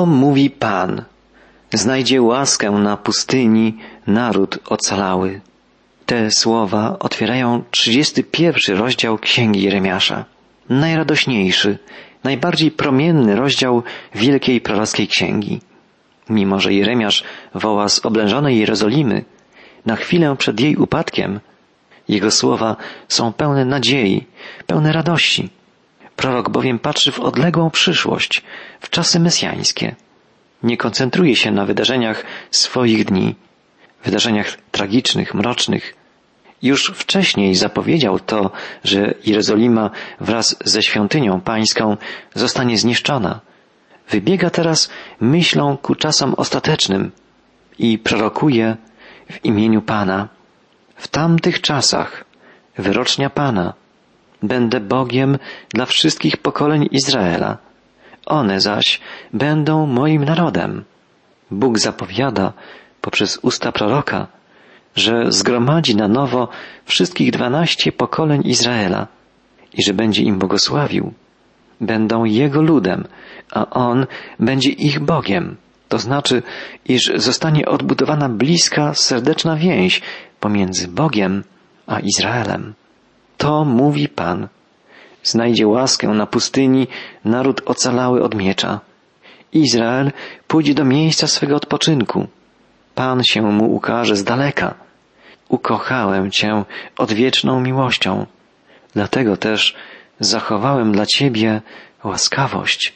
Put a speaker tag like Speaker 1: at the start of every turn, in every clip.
Speaker 1: To mówi Pan. Znajdzie łaskę na pustyni naród ocalały. Te słowa otwierają 31 rozdział Księgi Jeremiasza. Najradośniejszy, najbardziej promienny rozdział Wielkiej Prorockiej Księgi. Mimo, że Jeremiasz woła z oblężonej Jerozolimy, na chwilę przed jej upadkiem, jego słowa są pełne nadziei, pełne radości. Prorok bowiem patrzy w odległą przyszłość, w czasy mesjańskie. Nie koncentruje się na wydarzeniach swoich dni, wydarzeniach tragicznych, mrocznych. Już wcześniej zapowiedział to, że Jerozolima wraz ze świątynią pańską zostanie zniszczona. Wybiega teraz myślą ku czasom ostatecznym i prorokuje w imieniu Pana. W tamtych czasach, wyrocznia Pana, będę Bogiem dla wszystkich pokoleń Izraela. One zaś będą moim narodem. Bóg zapowiada poprzez usta proroka, że zgromadzi na nowo wszystkich dwanaście pokoleń Izraela i że będzie im błogosławił. Będą Jego ludem, a On będzie ich Bogiem. To znaczy, iż zostanie odbudowana bliska, serdeczna więź pomiędzy Bogiem a Izraelem. To mówi Pan. Znajdzie łaskę na pustyni naród ocalały od miecza. Izrael pójdzie do miejsca swego odpoczynku. Pan się mu ukaże z daleka. Ukochałem Cię odwieczną miłością. Dlatego też zachowałem dla Ciebie łaskawość.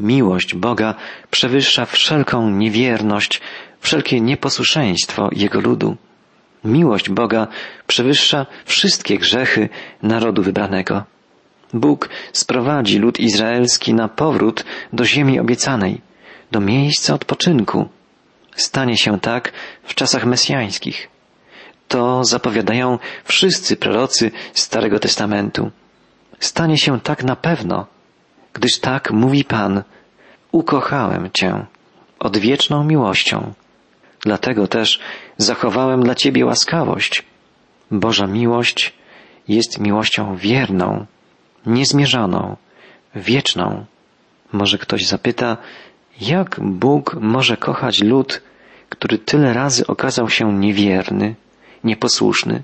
Speaker 1: Miłość Boga przewyższa wszelką niewierność, wszelkie nieposłuszeństwo Jego ludu. Miłość Boga przewyższa wszystkie grzechy narodu wybranego. Bóg sprowadzi lud izraelski na powrót do ziemi obiecanej, do miejsca odpoczynku. Stanie się tak w czasach mesjańskich. To zapowiadają wszyscy prorocy Starego Testamentu. Stanie się tak na pewno, gdyż tak mówi Pan, ukochałem Cię odwieczną miłością. Dlatego też zachowałem dla Ciebie łaskawość. Boża miłość jest miłością wierną, niezmierzoną, wieczną. Może ktoś zapyta, jak Bóg może kochać lud, który tyle razy okazał się niewierny, nieposłuszny?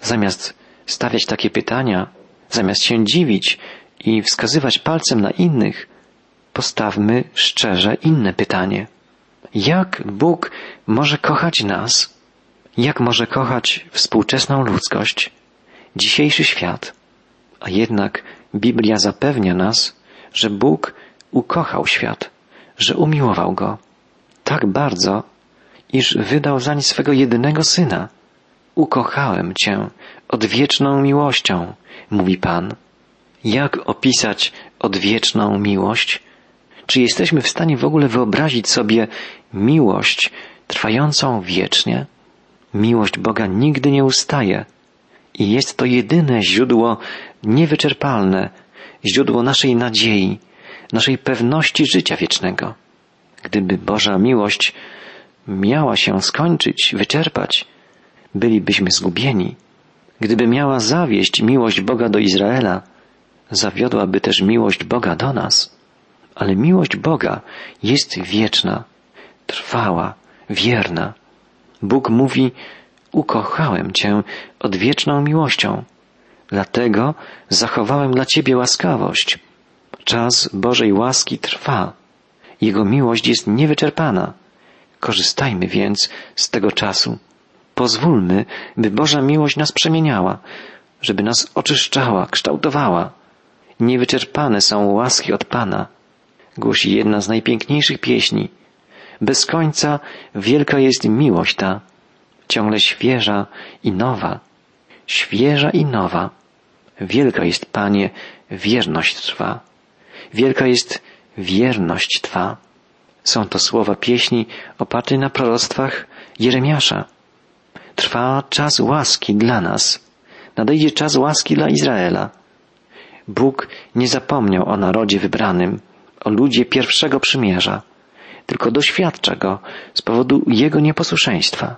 Speaker 1: Zamiast stawiać takie pytania, zamiast się dziwić i wskazywać palcem na innych, postawmy szczerze inne pytanie. Jak Bóg może kochać nas? Jak może kochać współczesną ludzkość, dzisiejszy świat? A jednak Biblia zapewnia nas, że Bóg ukochał świat, że umiłował go tak bardzo, iż wydał zań swego jedynego syna. Ukochałem Cię odwieczną miłością, mówi Pan. Jak opisać odwieczną miłość? Czy jesteśmy w stanie w ogóle wyobrazić sobie miłość trwającą wiecznie? Miłość Boga nigdy nie ustaje i jest to jedyne źródło niewyczerpalne, źródło naszej nadziei, naszej pewności życia wiecznego. Gdyby Boża miłość miała się skończyć, wyczerpać, bylibyśmy zgubieni. Gdyby miała zawieść miłość Boga do Izraela, zawiodłaby też miłość Boga do nas. Ale miłość Boga jest wieczna, trwała, wierna. Bóg mówi, ukochałem Cię odwieczną miłością. Dlatego zachowałem dla Ciebie łaskawość. Czas Bożej łaski trwa. Jego miłość jest niewyczerpana. Korzystajmy więc z tego czasu. Pozwólmy, by Boża miłość nas przemieniała, żeby nas oczyszczała, kształtowała. Niewyczerpane są łaski od Pana głosi jedna z najpiękniejszych pieśni. Bez końca wielka jest miłość ta, ciągle świeża i nowa, świeża i nowa. Wielka jest, Panie, wierność Twa. Wielka jest wierność Twa. Są to słowa pieśni oparte na proroctwach Jeremiasza. Trwa czas łaski dla nas. Nadejdzie czas łaski dla Izraela. Bóg nie zapomniał o narodzie wybranym o ludzie pierwszego przymierza, tylko doświadcza go z powodu jego nieposłuszeństwa.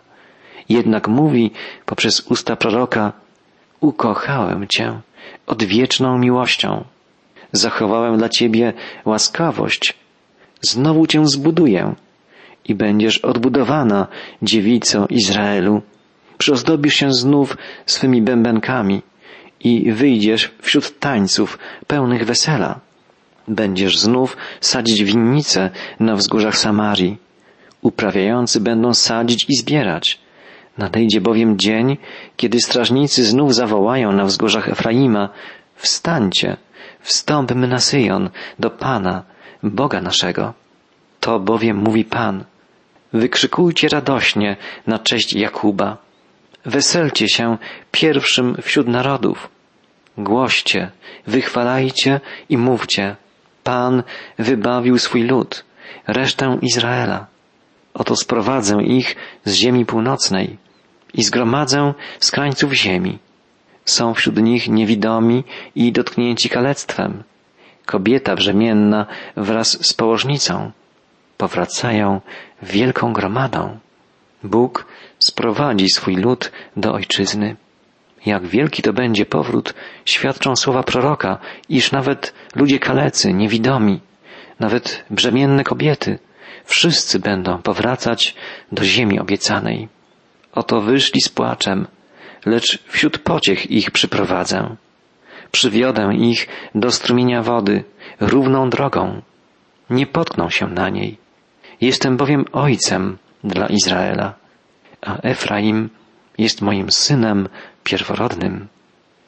Speaker 1: Jednak mówi poprzez usta proroka, ukochałem Cię odwieczną miłością, zachowałem dla Ciebie łaskawość, znowu cię zbuduję i będziesz odbudowana, dziewico Izraelu. Przyozdobisz się znów swymi bębenkami i wyjdziesz wśród tańców pełnych wesela. Będziesz znów sadzić winnice na wzgórzach Samarii. Uprawiający będą sadzić i zbierać. Nadejdzie bowiem dzień, kiedy strażnicy znów zawołają na wzgórzach Efraima, wstańcie, wstąpmy na Syjon, do Pana, Boga naszego. To bowiem mówi Pan. Wykrzykujcie radośnie na cześć Jakuba. Weselcie się pierwszym wśród narodów. Głoście, wychwalajcie i mówcie. Pan wybawił swój lud, resztę Izraela. Oto sprowadzę ich z ziemi północnej i zgromadzę z krańców ziemi. Są wśród nich niewidomi i dotknięci kalectwem. Kobieta brzemienna wraz z położnicą powracają wielką gromadą. Bóg sprowadzi swój lud do ojczyzny. Jak wielki to będzie powrót, świadczą słowa proroka, iż nawet ludzie kalecy, niewidomi, nawet brzemienne kobiety, wszyscy będą powracać do ziemi obiecanej. Oto wyszli z płaczem, lecz wśród pociech ich przyprowadzę. Przywiodę ich do strumienia wody, równą drogą. Nie potkną się na niej. Jestem bowiem ojcem dla Izraela, a Efraim jest moim synem pierworodnym.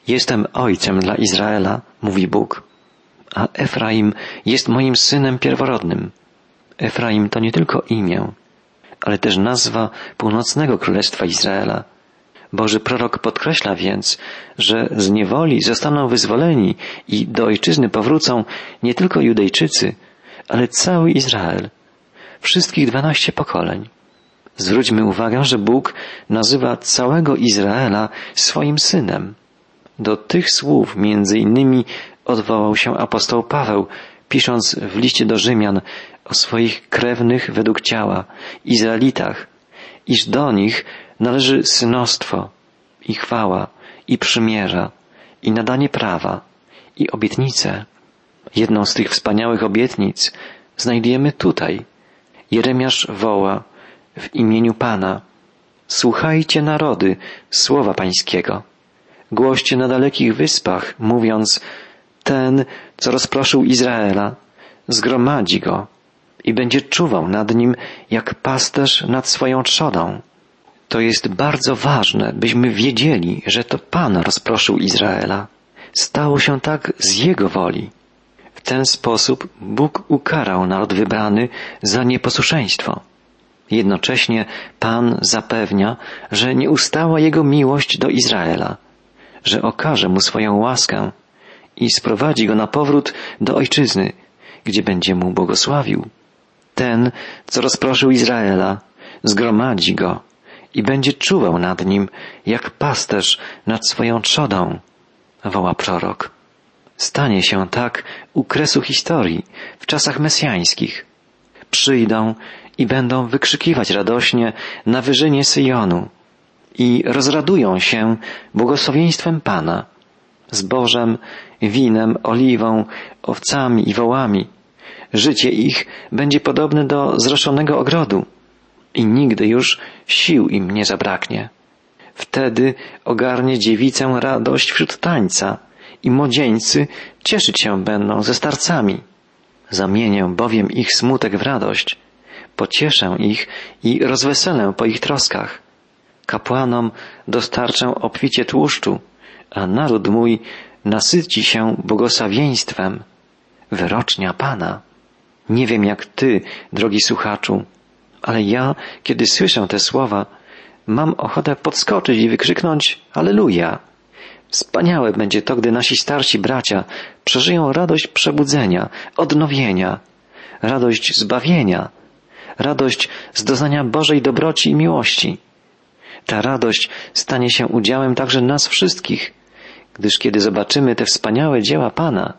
Speaker 1: Jestem ojcem dla Izraela, mówi Bóg, a Efraim jest moim synem pierworodnym. Efraim to nie tylko imię, ale też nazwa północnego królestwa Izraela. Boży prorok podkreśla więc, że z niewoli zostaną wyzwoleni i do ojczyzny powrócą nie tylko Judejczycy, ale cały Izrael, wszystkich dwanaście pokoleń. Zwróćmy uwagę, że Bóg nazywa całego Izraela swoim synem. Do tych słów między innymi odwołał się apostoł Paweł, pisząc w liście do Rzymian o swoich krewnych według ciała, Izraelitach, iż do nich należy synostwo i chwała i przymierza i nadanie prawa i obietnice. Jedną z tych wspaniałych obietnic znajdujemy tutaj. Jeremiasz woła w imieniu Pana. Słuchajcie narody słowa Pańskiego. Głoście na dalekich wyspach, mówiąc, ten, co rozproszył Izraela, zgromadzi go i będzie czuwał nad nim jak pasterz nad swoją trzodą. To jest bardzo ważne, byśmy wiedzieli, że to Pan rozproszył Izraela. Stało się tak z Jego woli. W ten sposób Bóg ukarał naród wybrany za nieposłuszeństwo. Jednocześnie Pan zapewnia, że nie ustała Jego miłość do Izraela, że okaże mu swoją łaskę i sprowadzi go na powrót do ojczyzny, gdzie będzie mu błogosławił. Ten, co rozproszył Izraela, zgromadzi go i będzie czuwał nad nim, jak pasterz nad swoją trzodą, woła prorok. Stanie się tak u kresu historii, w czasach mesjańskich. Przyjdą i będą wykrzykiwać radośnie na wyżynie Syjonu i rozradują się błogosławieństwem Pana, zbożem, winem, oliwą, owcami i wołami. Życie ich będzie podobne do zroszonego ogrodu i nigdy już sił im nie zabraknie. Wtedy ogarnie dziewicę radość wśród tańca i młodzieńcy cieszyć się będą ze starcami. Zamienię bowiem ich smutek w radość, pocieszę ich i rozweselę po ich troskach. Kapłanom dostarczę obficie tłuszczu, a naród mój nasyci się błogosławieństwem. Wyrocznia Pana. Nie wiem jak Ty, drogi słuchaczu, ale ja, kiedy słyszę te słowa, mam ochotę podskoczyć i wykrzyknąć Aleluja. Wspaniałe będzie to, gdy nasi starsi bracia przeżyją radość przebudzenia, odnowienia, radość zbawienia, radość z doznania Bożej dobroci i miłości. Ta radość stanie się udziałem także nas wszystkich, gdyż kiedy zobaczymy te wspaniałe dzieła Pana,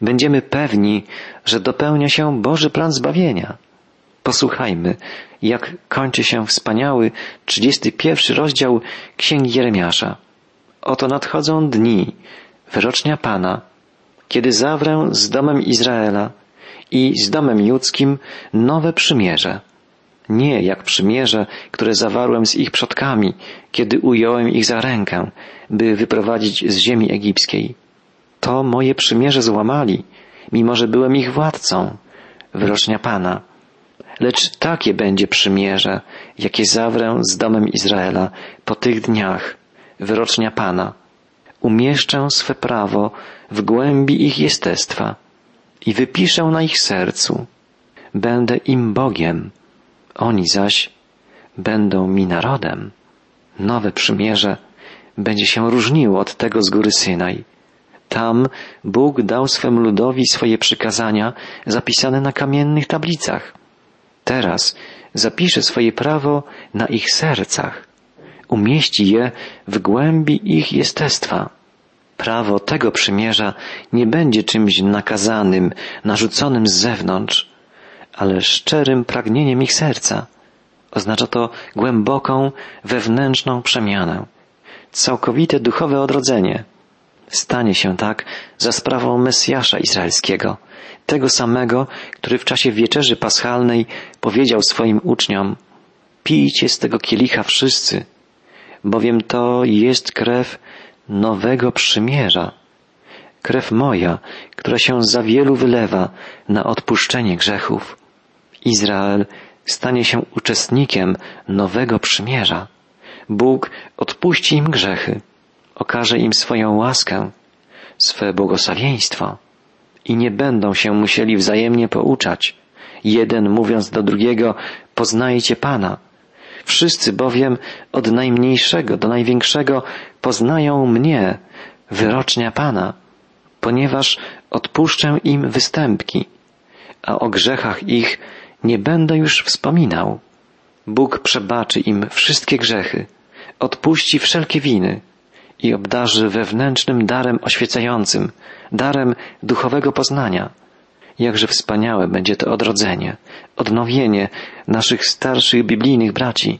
Speaker 1: będziemy pewni, że dopełnia się Boży plan zbawienia. Posłuchajmy, jak kończy się wspaniały 31 rozdział Księgi Jeremiasza. Oto nadchodzą dni, wyrocznia Pana, kiedy zawrę z domem Izraela i z domem judzkim nowe przymierze. Nie jak przymierze, które zawarłem z ich przodkami, kiedy ująłem ich za rękę, by wyprowadzić z ziemi egipskiej. To moje przymierze złamali, mimo że byłem ich władcą, wyrocznia Pana. Lecz takie będzie przymierze, jakie zawrę z domem Izraela po tych dniach, wyrocznia Pana. Umieszczę swe prawo w głębi ich jestestwa i wypiszę na ich sercu. Będę im Bogiem, oni zaś będą mi narodem. Nowe przymierze będzie się różniło od tego z góry Synaj. Tam Bóg dał swemu ludowi swoje przykazania zapisane na kamiennych tablicach. Teraz zapisze swoje prawo na ich sercach. Umieści je w głębi ich jestestwa. Prawo tego przymierza nie będzie czymś nakazanym, narzuconym z zewnątrz, ale szczerym pragnieniem ich serca. Oznacza to głęboką, wewnętrzną przemianę, całkowite duchowe odrodzenie. Stanie się tak za sprawą Mesjasza Izraelskiego, tego samego, który w czasie wieczerzy paschalnej powiedział swoim uczniom, pijcie z tego kielicha wszyscy, bowiem to jest krew nowego przymierza, krew moja, która się za wielu wylewa na odpuszczenie grzechów. Izrael stanie się uczestnikiem nowego przymierza. Bóg odpuści im grzechy, okaże im swoją łaskę, swe błogosławieństwo i nie będą się musieli wzajemnie pouczać, jeden mówiąc do drugiego, poznajcie Pana. Wszyscy bowiem od najmniejszego do największego poznają mnie, wyrocznia Pana, ponieważ odpuszczę im występki, a o grzechach ich nie będę już wspominał. Bóg przebaczy im wszystkie grzechy, odpuści wszelkie winy i obdarzy wewnętrznym darem oświecającym, darem duchowego poznania. Jakże wspaniałe będzie to odrodzenie, odnowienie naszych starszych biblijnych braci.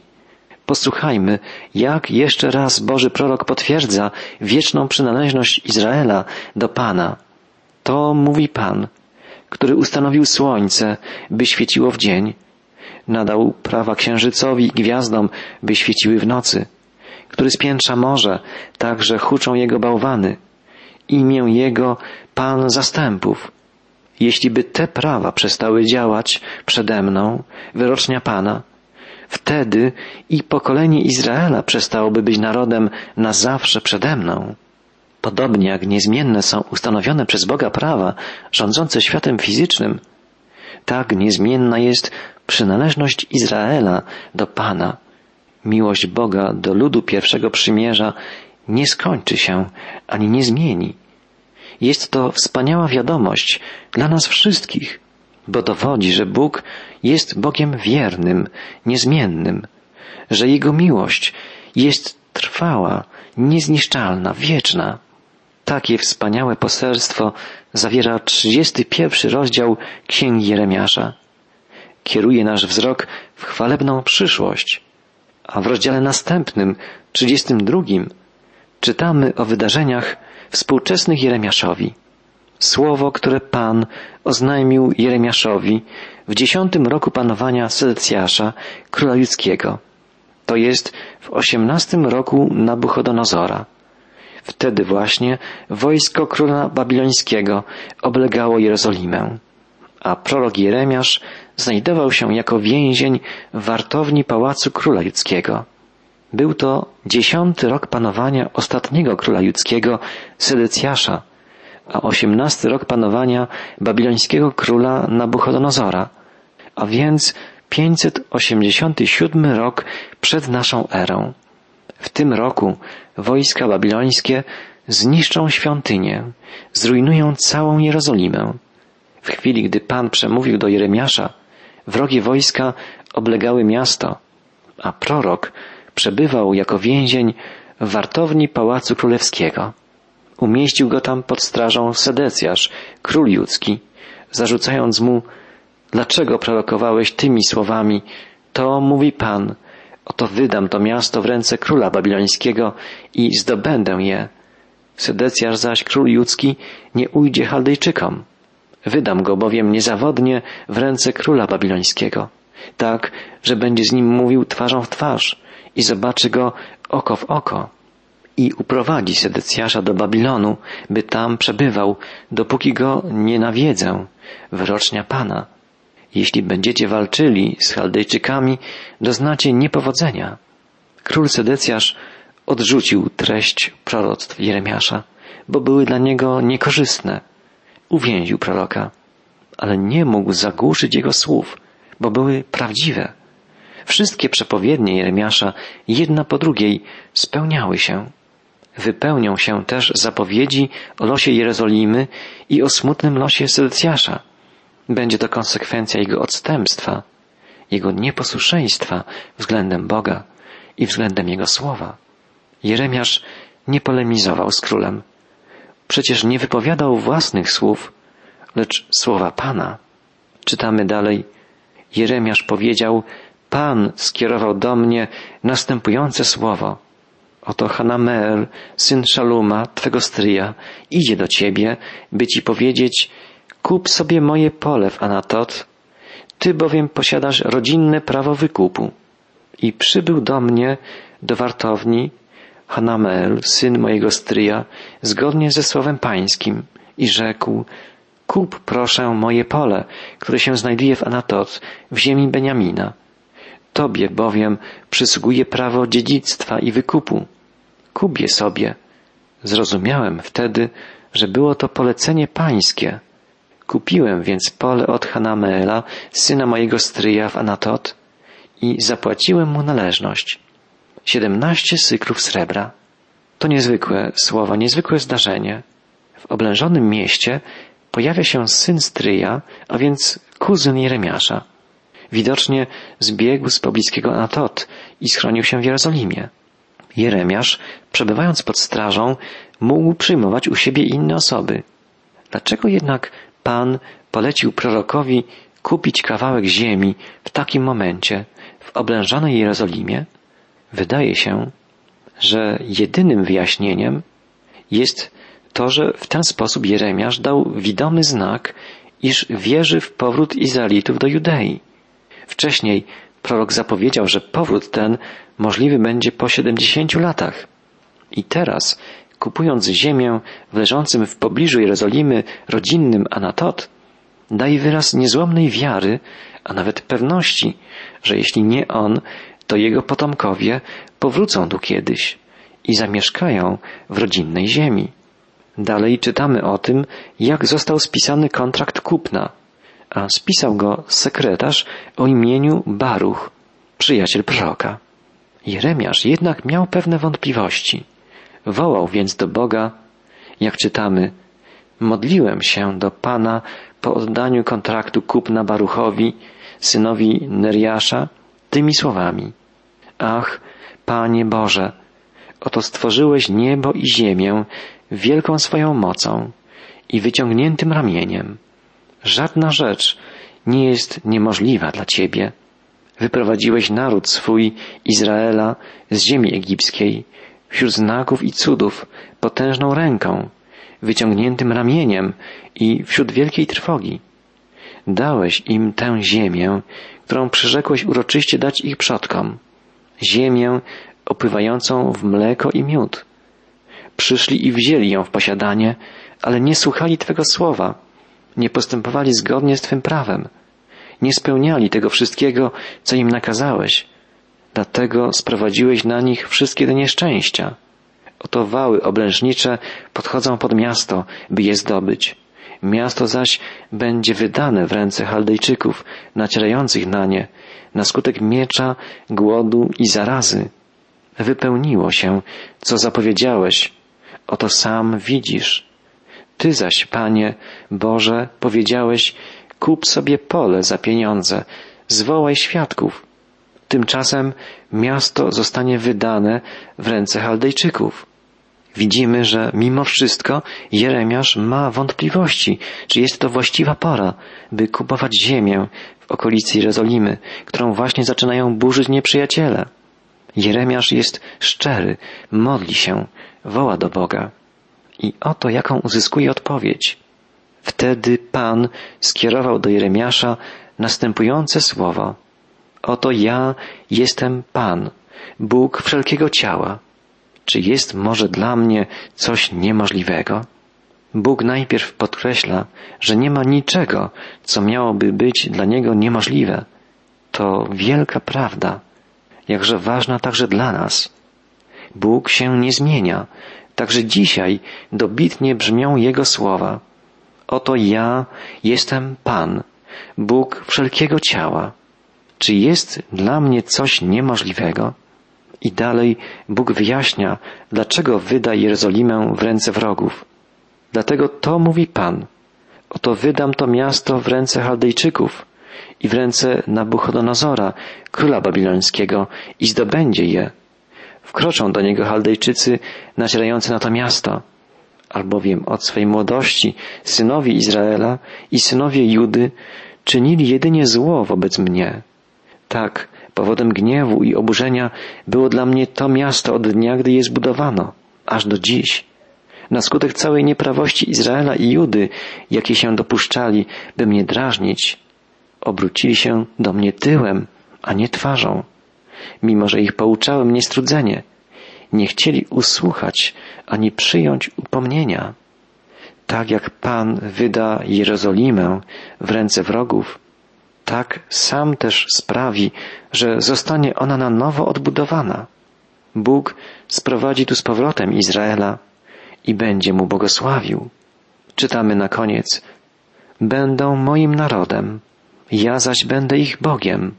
Speaker 1: Posłuchajmy, jak jeszcze raz Boży prorok potwierdza wieczną przynależność Izraela do Pana. To mówi Pan, który ustanowił słońce, by świeciło w dzień, nadał prawa księżycowi i gwiazdom, by świeciły w nocy, który spiętrza morze, tak że huczą jego bałwany, imię jego Pan zastępów. Jeśli by te prawa przestały działać przede mną, wyrocznia Pana, wtedy i pokolenie Izraela przestałoby być narodem na zawsze przede mną. Podobnie jak niezmienne są ustanowione przez Boga prawa rządzące światem fizycznym, tak niezmienna jest przynależność Izraela do Pana. Miłość Boga do ludu pierwszego przymierza nie skończy się ani nie zmieni. Jest to wspaniała wiadomość dla nas wszystkich, bo dowodzi, że Bóg jest Bogiem wiernym, niezmiennym, że Jego miłość jest trwała, niezniszczalna, wieczna. Takie wspaniałe poselstwo zawiera 31 rozdział Księgi Jeremiasza. Kieruje nasz wzrok w chwalebną przyszłość, a w rozdziale następnym, 32, czytamy o wydarzeniach współczesnych Jeremiaszowi. Słowo, które Pan oznajmił Jeremiaszowi w dziesiątym roku panowania Sedecjasza, króla judzkiego. To jest w osiemnastym roku Nabuchodonozora. Wtedy właśnie wojsko króla babilońskiego oblegało Jerozolimę, a prorok Jeremiasz znajdował się jako więzień w wartowni pałacu króla judzkiego. Był to dziesiąty rok panowania ostatniego króla judzkiego, Sedecjasza, a osiemnasty rok panowania babilońskiego króla Nabuchodonozora, a więc 587 rok przed naszą erą. W tym roku wojska babilońskie zniszczą świątynię, zrujnują całą Jerozolimę. W chwili, gdy Pan przemówił do Jeremiasza, wrogie wojska oblegały miasto, a prorok przebywał jako więzień w wartowni Pałacu Królewskiego. Umieścił go tam pod strażą Sedecjasz, król judzki, zarzucając mu, dlaczego prorokowałeś tymi słowami, to mówi Pan, Oto wydam to miasto w ręce króla babilońskiego i zdobędę je. Sedecjasz zaś król judzki nie ujdzie Chaldejczykom. Wydam go bowiem niezawodnie w ręce króla babilońskiego, tak, że będzie z nim mówił twarzą w twarz i zobaczy go oko w oko i uprowadzi Sedecjasza do Babilonu, by tam przebywał, dopóki go nie nawiedzę, wyrocznia Pana. Jeśli będziecie walczyli z Chaldejczykami, doznacie niepowodzenia. Król Sedecjasz odrzucił treść proroctw Jeremiasza, bo były dla niego niekorzystne. Uwięził proroka, ale nie mógł zagłuszyć jego słów, bo były prawdziwe. Wszystkie przepowiednie Jeremiasza, jedna po drugiej, spełniały się. Wypełnią się też zapowiedzi o losie Jerozolimy i o smutnym losie Sedecjasza. Będzie to konsekwencja jego odstępstwa, jego nieposłuszeństwa względem Boga i względem jego słowa. Jeremiasz nie polemizował z królem. Przecież nie wypowiadał własnych słów, lecz słowa Pana. Czytamy dalej. Jeremiasz powiedział, Pan skierował do mnie następujące słowo. Oto Hanamel, syn Szaluma, twego stryja, idzie do ciebie, by ci powiedzieć, kup sobie moje pole w Anatot, ty bowiem posiadasz rodzinne prawo wykupu. I przybył do mnie, do wartowni, Hanamel, syn mojego stryja, zgodnie ze słowem pańskim i rzekł, kup proszę moje pole, które się znajduje w Anatot, w ziemi Beniamina. Tobie bowiem przysługuje prawo dziedzictwa i wykupu. Kup je sobie. Zrozumiałem wtedy, że było to polecenie pańskie. Kupiłem więc pole od Hanameela, syna mojego stryja w Anatot i zapłaciłem mu należność siedemnaście sykrów srebra. To niezwykłe słowa, niezwykłe zdarzenie. W oblężonym mieście pojawia się syn stryja, a więc kuzyn Jeremiasza. Widocznie zbiegł z pobliskiego Anatot i schronił się w Jerozolimie. Jeremiasz, przebywając pod strażą, mógł przyjmować u siebie inne osoby. Dlaczego jednak Pan polecił prorokowi kupić kawałek ziemi w takim momencie w oblężonej Jerozolimie? Wydaje się, że jedynym wyjaśnieniem jest to, że w ten sposób Jeremiasz dał widomy znak, iż wierzy w powrót Izraelitów do Judei. Wcześniej prorok zapowiedział, że powrót ten możliwy będzie po siedemdziesięciu latach. I teraz, kupując ziemię w leżącym w pobliżu Jerozolimy rodzinnym Anatot, daje wyraz niezłomnej wiary, a nawet pewności, że jeśli nie on, to jego potomkowie powrócą tu kiedyś i zamieszkają w rodzinnej ziemi. Dalej czytamy o tym, jak został spisany kontrakt kupna, a spisał go sekretarz o imieniu Baruch, przyjaciel proroka. Jeremiasz jednak miał pewne wątpliwości. Wołał więc do Boga, jak czytamy, modliłem się do Pana po oddaniu kontraktu kupna Baruchowi, synowi Neriasza, tymi słowami. Ach, Panie Boże, oto stworzyłeś niebo i ziemię wielką swoją mocą i wyciągniętym ramieniem. Żadna rzecz nie jest niemożliwa dla Ciebie. Wyprowadziłeś naród swój Izraela z ziemi egipskiej, wśród znaków i cudów, potężną ręką, wyciągniętym ramieniem i wśród wielkiej trwogi. Dałeś im tę ziemię, którą przyrzekłeś uroczyście dać ich przodkom, ziemię opływającą w mleko i miód. Przyszli i wzięli ją w posiadanie, ale nie słuchali Twego słowa, nie postępowali zgodnie z Twym prawem, nie spełniali tego wszystkiego, co im nakazałeś. Dlatego sprowadziłeś na nich wszystkie te nieszczęścia. Oto wały oblężnicze podchodzą pod miasto, by je zdobyć. Miasto zaś będzie wydane w ręce Chaldejczyków, nacierających na nie, na skutek miecza, głodu i zarazy. Wypełniło się, co zapowiedziałeś. Oto sam widzisz. Ty zaś, Panie Boże, powiedziałeś, kup sobie pole za pieniądze, zwołaj świadków. Tymczasem miasto zostanie wydane w ręce Chaldejczyków widzimy, że mimo wszystko Jeremiasz ma wątpliwości, czy jest to właściwa pora, by kupować ziemię w okolicy Jerozolimy, którą właśnie zaczynają burzyć nieprzyjaciele. Jeremiasz jest szczery, modli się, woła do Boga. I oto jaką uzyskuje odpowiedź. Wtedy Pan skierował do Jeremiasza następujące słowo. Oto ja jestem Pan, Bóg wszelkiego ciała. Czy jest może dla mnie coś niemożliwego? Bóg najpierw podkreśla, że nie ma niczego, co miałoby być dla Niego niemożliwe. To wielka prawda, jakże ważna także dla nas. Bóg się nie zmienia, także dzisiaj dobitnie brzmią Jego słowa. Oto ja jestem Pan, Bóg wszelkiego ciała. Czy jest dla mnie coś niemożliwego? I dalej Bóg wyjaśnia, dlaczego wyda Jerozolimę w ręce wrogów. Dlatego to mówi Pan. Oto wydam to miasto w ręce Chaldejczyków i w ręce Nabuchodonozora, króla babilońskiego i zdobędzie je. Wkroczą do niego Chaldejczycy nacierający na to miasto. Albowiem od swej młodości synowie Izraela i synowie Judy czynili jedynie zło wobec mnie. Tak, powodem gniewu i oburzenia było dla mnie to miasto od dnia, gdy je zbudowano, aż do dziś. Na skutek całej nieprawości Izraela i Judy, jakie się dopuszczali, by mnie drażnić, obrócili się do mnie tyłem, a nie twarzą. Mimo, że ich pouczałem niestrudzenie, nie chcieli usłuchać ani przyjąć upomnienia. Tak jak Pan wyda Jerozolimę w ręce wrogów, tak sam też sprawi, że zostanie ona na nowo odbudowana. Bóg sprowadzi tu z powrotem Izraela i będzie mu błogosławił. Czytamy na koniec. Będą moim narodem, ja zaś będę ich Bogiem.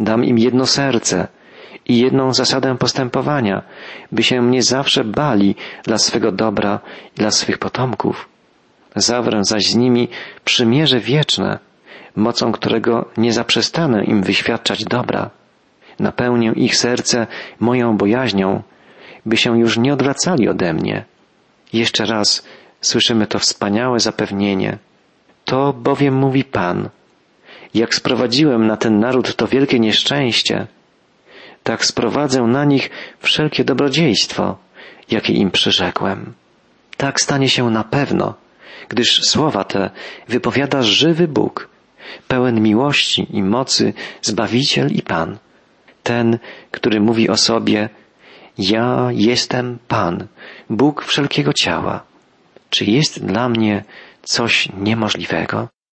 Speaker 1: Dam im jedno serce i jedną zasadę postępowania, by się mnie zawsze bali dla swego dobra i dla swych potomków. Zawrę zaś z nimi przymierze wieczne, mocą którego nie zaprzestanę im wyświadczać dobra. Napełnię ich serce moją bojaźnią, by się już nie odwracali ode mnie. Jeszcze raz słyszymy to wspaniałe zapewnienie. To bowiem mówi Pan. Jak sprowadziłem na ten naród to wielkie nieszczęście, tak sprowadzę na nich wszelkie dobrodziejstwo, jakie im przyrzekłem. Tak stanie się na pewno, gdyż słowa te wypowiada żywy Bóg, pełen miłości i mocy, Zbawiciel i Pan, ten, który mówi o sobie, ja jestem Pan, Bóg wszelkiego ciała. Czy jest dla mnie coś niemożliwego?